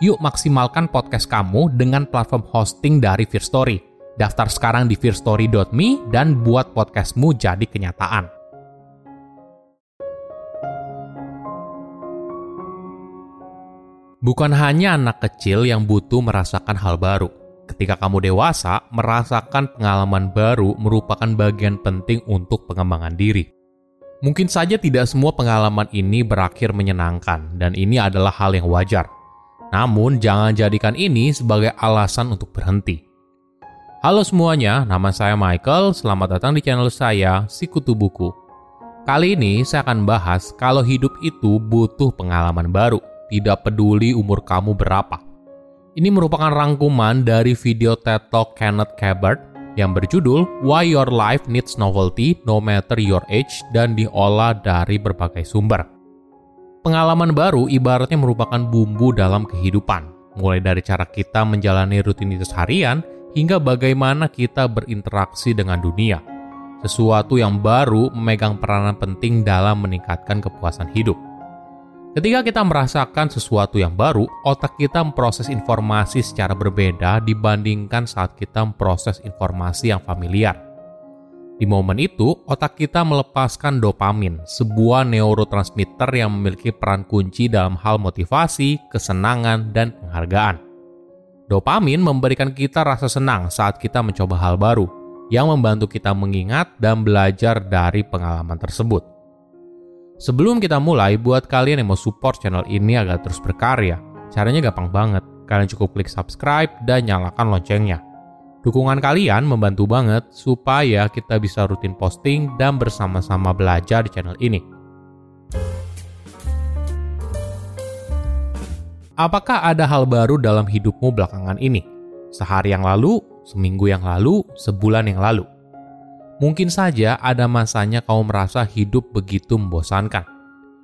Yuk maksimalkan podcast kamu dengan platform hosting dari Fear Story. Daftar sekarang di fearstory.me dan buat podcastmu jadi kenyataan. Bukan hanya anak kecil yang butuh merasakan hal baru. Ketika kamu dewasa, merasakan pengalaman baru merupakan bagian penting untuk pengembangan diri. Mungkin saja tidak semua pengalaman ini berakhir menyenangkan, dan ini adalah hal yang wajar. Namun, jangan jadikan ini sebagai alasan untuk berhenti. Halo semuanya, nama saya Michael. Selamat datang di channel saya, Sikutu Buku. Kali ini saya akan bahas kalau hidup itu butuh pengalaman baru tidak peduli umur kamu berapa. Ini merupakan rangkuman dari video TED Talk Kenneth Cabot yang berjudul Why Your Life Needs Novelty No Matter Your Age dan diolah dari berbagai sumber. Pengalaman baru ibaratnya merupakan bumbu dalam kehidupan, mulai dari cara kita menjalani rutinitas harian hingga bagaimana kita berinteraksi dengan dunia. Sesuatu yang baru memegang peranan penting dalam meningkatkan kepuasan hidup. Ketika kita merasakan sesuatu yang baru, otak kita memproses informasi secara berbeda dibandingkan saat kita memproses informasi yang familiar. Di momen itu, otak kita melepaskan dopamin, sebuah neurotransmitter yang memiliki peran kunci dalam hal motivasi, kesenangan, dan penghargaan. Dopamin memberikan kita rasa senang saat kita mencoba hal baru, yang membantu kita mengingat dan belajar dari pengalaman tersebut. Sebelum kita mulai, buat kalian yang mau support channel ini agar terus berkarya, caranya gampang banget. Kalian cukup klik subscribe dan nyalakan loncengnya. Dukungan kalian membantu banget supaya kita bisa rutin posting dan bersama-sama belajar di channel ini. Apakah ada hal baru dalam hidupmu belakangan ini? Sehari yang lalu, seminggu yang lalu, sebulan yang lalu? Mungkin saja ada masanya kau merasa hidup begitu membosankan,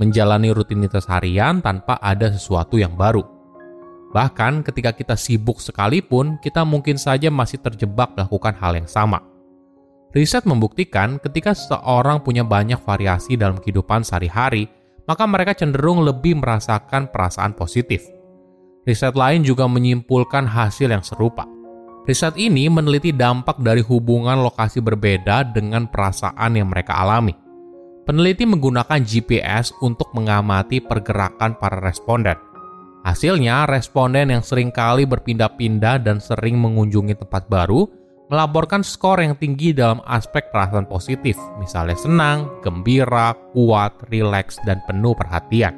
menjalani rutinitas harian tanpa ada sesuatu yang baru. Bahkan ketika kita sibuk sekalipun, kita mungkin saja masih terjebak melakukan hal yang sama. Riset membuktikan ketika seseorang punya banyak variasi dalam kehidupan sehari-hari, maka mereka cenderung lebih merasakan perasaan positif. Riset lain juga menyimpulkan hasil yang serupa. Riset ini meneliti dampak dari hubungan lokasi berbeda dengan perasaan yang mereka alami. Peneliti menggunakan GPS untuk mengamati pergerakan para responden. Hasilnya, responden yang sering kali berpindah-pindah dan sering mengunjungi tempat baru melaporkan skor yang tinggi dalam aspek perasaan positif, misalnya senang, gembira, kuat, rileks, dan penuh perhatian.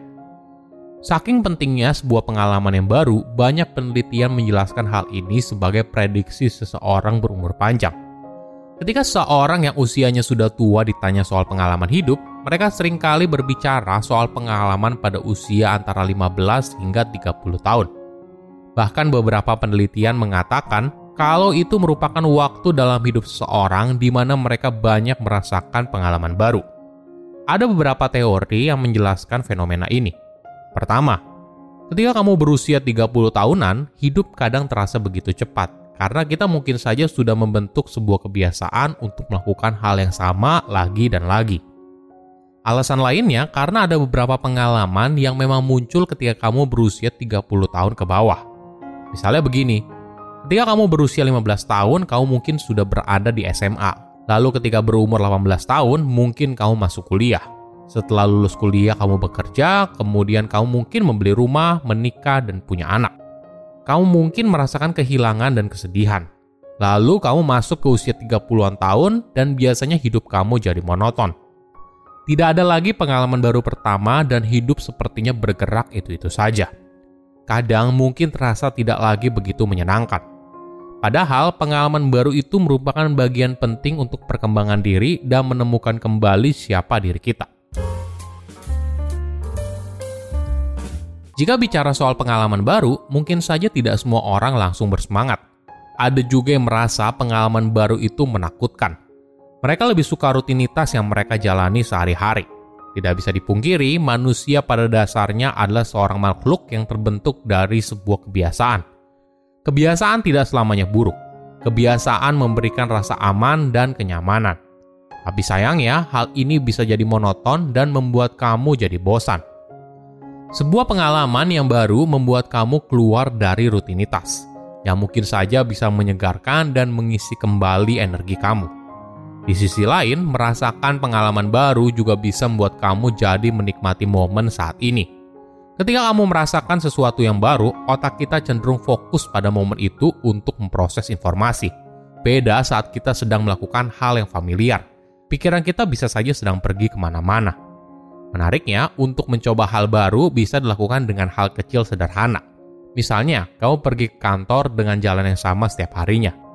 Saking pentingnya sebuah pengalaman yang baru, banyak penelitian menjelaskan hal ini sebagai prediksi seseorang berumur panjang. Ketika seseorang yang usianya sudah tua ditanya soal pengalaman hidup, mereka sering kali berbicara soal pengalaman pada usia antara 15 hingga 30 tahun. Bahkan beberapa penelitian mengatakan kalau itu merupakan waktu dalam hidup seseorang di mana mereka banyak merasakan pengalaman baru. Ada beberapa teori yang menjelaskan fenomena ini. Pertama, ketika kamu berusia 30 tahunan, hidup kadang terasa begitu cepat karena kita mungkin saja sudah membentuk sebuah kebiasaan untuk melakukan hal yang sama lagi dan lagi. Alasan lainnya karena ada beberapa pengalaman yang memang muncul ketika kamu berusia 30 tahun ke bawah. Misalnya begini, ketika kamu berusia 15 tahun, kamu mungkin sudah berada di SMA. Lalu ketika berumur 18 tahun, mungkin kamu masuk kuliah. Setelah lulus kuliah, kamu bekerja, kemudian kamu mungkin membeli rumah, menikah, dan punya anak. Kamu mungkin merasakan kehilangan dan kesedihan. Lalu kamu masuk ke usia 30-an tahun dan biasanya hidup kamu jadi monoton tidak ada lagi pengalaman baru pertama dan hidup sepertinya bergerak itu-itu saja. Kadang mungkin terasa tidak lagi begitu menyenangkan. Padahal pengalaman baru itu merupakan bagian penting untuk perkembangan diri dan menemukan kembali siapa diri kita. Jika bicara soal pengalaman baru, mungkin saja tidak semua orang langsung bersemangat. Ada juga yang merasa pengalaman baru itu menakutkan mereka lebih suka rutinitas yang mereka jalani sehari-hari. Tidak bisa dipungkiri, manusia pada dasarnya adalah seorang makhluk yang terbentuk dari sebuah kebiasaan. Kebiasaan tidak selamanya buruk. Kebiasaan memberikan rasa aman dan kenyamanan. Tapi sayangnya, hal ini bisa jadi monoton dan membuat kamu jadi bosan. Sebuah pengalaman yang baru membuat kamu keluar dari rutinitas, yang mungkin saja bisa menyegarkan dan mengisi kembali energi kamu. Di sisi lain, merasakan pengalaman baru juga bisa membuat kamu jadi menikmati momen saat ini. Ketika kamu merasakan sesuatu yang baru, otak kita cenderung fokus pada momen itu untuk memproses informasi. Beda saat kita sedang melakukan hal yang familiar. Pikiran kita bisa saja sedang pergi ke mana-mana. Menariknya, untuk mencoba hal baru bisa dilakukan dengan hal kecil sederhana. Misalnya, kamu pergi ke kantor dengan jalan yang sama setiap harinya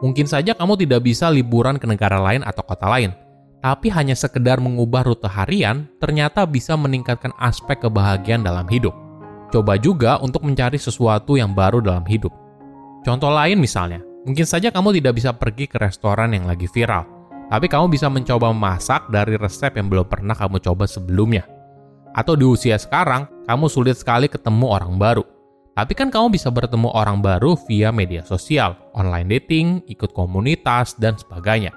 Mungkin saja kamu tidak bisa liburan ke negara lain atau kota lain, tapi hanya sekedar mengubah rute harian ternyata bisa meningkatkan aspek kebahagiaan dalam hidup. Coba juga untuk mencari sesuatu yang baru dalam hidup. Contoh lain misalnya, mungkin saja kamu tidak bisa pergi ke restoran yang lagi viral, tapi kamu bisa mencoba memasak dari resep yang belum pernah kamu coba sebelumnya. Atau di usia sekarang, kamu sulit sekali ketemu orang baru tapi kan kamu bisa bertemu orang baru via media sosial, online dating, ikut komunitas, dan sebagainya.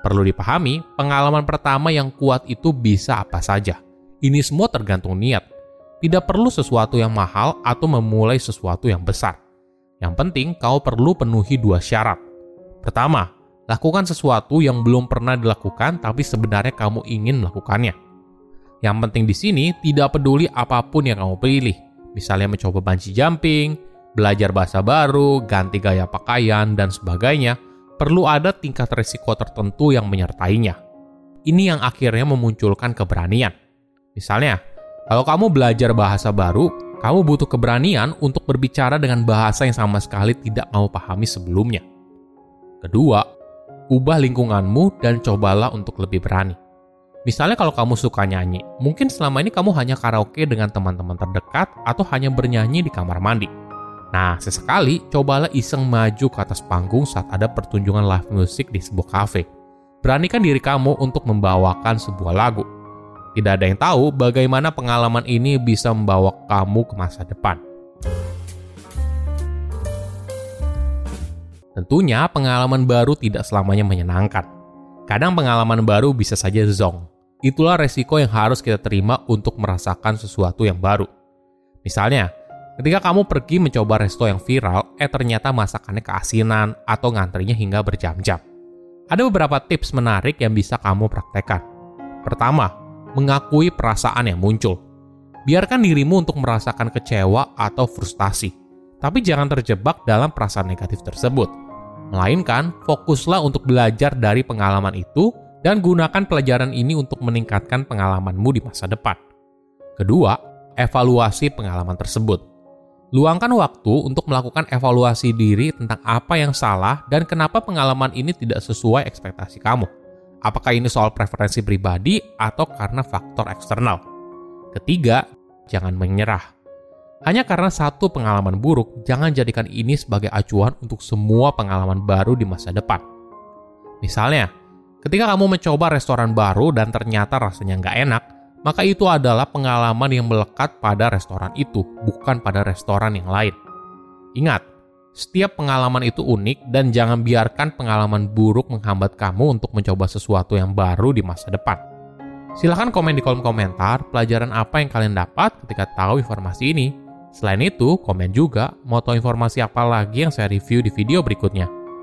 Perlu dipahami, pengalaman pertama yang kuat itu bisa apa saja. Ini semua tergantung niat. Tidak perlu sesuatu yang mahal atau memulai sesuatu yang besar. Yang penting, kau perlu penuhi dua syarat. Pertama, lakukan sesuatu yang belum pernah dilakukan tapi sebenarnya kamu ingin melakukannya. Yang penting di sini, tidak peduli apa pun yang kamu pilih, misalnya mencoba bungee jumping, belajar bahasa baru, ganti gaya pakaian, dan sebagainya, perlu ada tingkat risiko tertentu yang menyertainya. Ini yang akhirnya memunculkan keberanian. Misalnya, kalau kamu belajar bahasa baru, kamu butuh keberanian untuk berbicara dengan bahasa yang sama sekali tidak kamu pahami sebelumnya. Kedua, ubah lingkunganmu dan cobalah untuk lebih berani. Misalnya kalau kamu suka nyanyi, mungkin selama ini kamu hanya karaoke dengan teman-teman terdekat atau hanya bernyanyi di kamar mandi. Nah, sesekali cobalah iseng maju ke atas panggung saat ada pertunjukan live music di sebuah cafe. Beranikan diri kamu untuk membawakan sebuah lagu. Tidak ada yang tahu bagaimana pengalaman ini bisa membawa kamu ke masa depan. Tentunya pengalaman baru tidak selamanya menyenangkan. Kadang pengalaman baru bisa saja zong, itulah resiko yang harus kita terima untuk merasakan sesuatu yang baru. Misalnya, ketika kamu pergi mencoba resto yang viral, eh ternyata masakannya keasinan atau ngantrinya hingga berjam-jam. Ada beberapa tips menarik yang bisa kamu praktekkan. Pertama, mengakui perasaan yang muncul. Biarkan dirimu untuk merasakan kecewa atau frustasi, tapi jangan terjebak dalam perasaan negatif tersebut. Melainkan, fokuslah untuk belajar dari pengalaman itu dan gunakan pelajaran ini untuk meningkatkan pengalamanmu di masa depan. Kedua, evaluasi pengalaman tersebut. Luangkan waktu untuk melakukan evaluasi diri tentang apa yang salah dan kenapa pengalaman ini tidak sesuai ekspektasi kamu. Apakah ini soal preferensi pribadi atau karena faktor eksternal? Ketiga, jangan menyerah. Hanya karena satu pengalaman buruk, jangan jadikan ini sebagai acuan untuk semua pengalaman baru di masa depan. Misalnya, Ketika kamu mencoba restoran baru dan ternyata rasanya nggak enak, maka itu adalah pengalaman yang melekat pada restoran itu, bukan pada restoran yang lain. Ingat, Setiap pengalaman itu unik dan jangan biarkan pengalaman buruk menghambat kamu untuk mencoba sesuatu yang baru di masa depan. Silahkan komen di kolom komentar pelajaran apa yang kalian dapat ketika tahu informasi ini. Selain itu, komen juga mau tahu informasi apa lagi yang saya review di video berikutnya.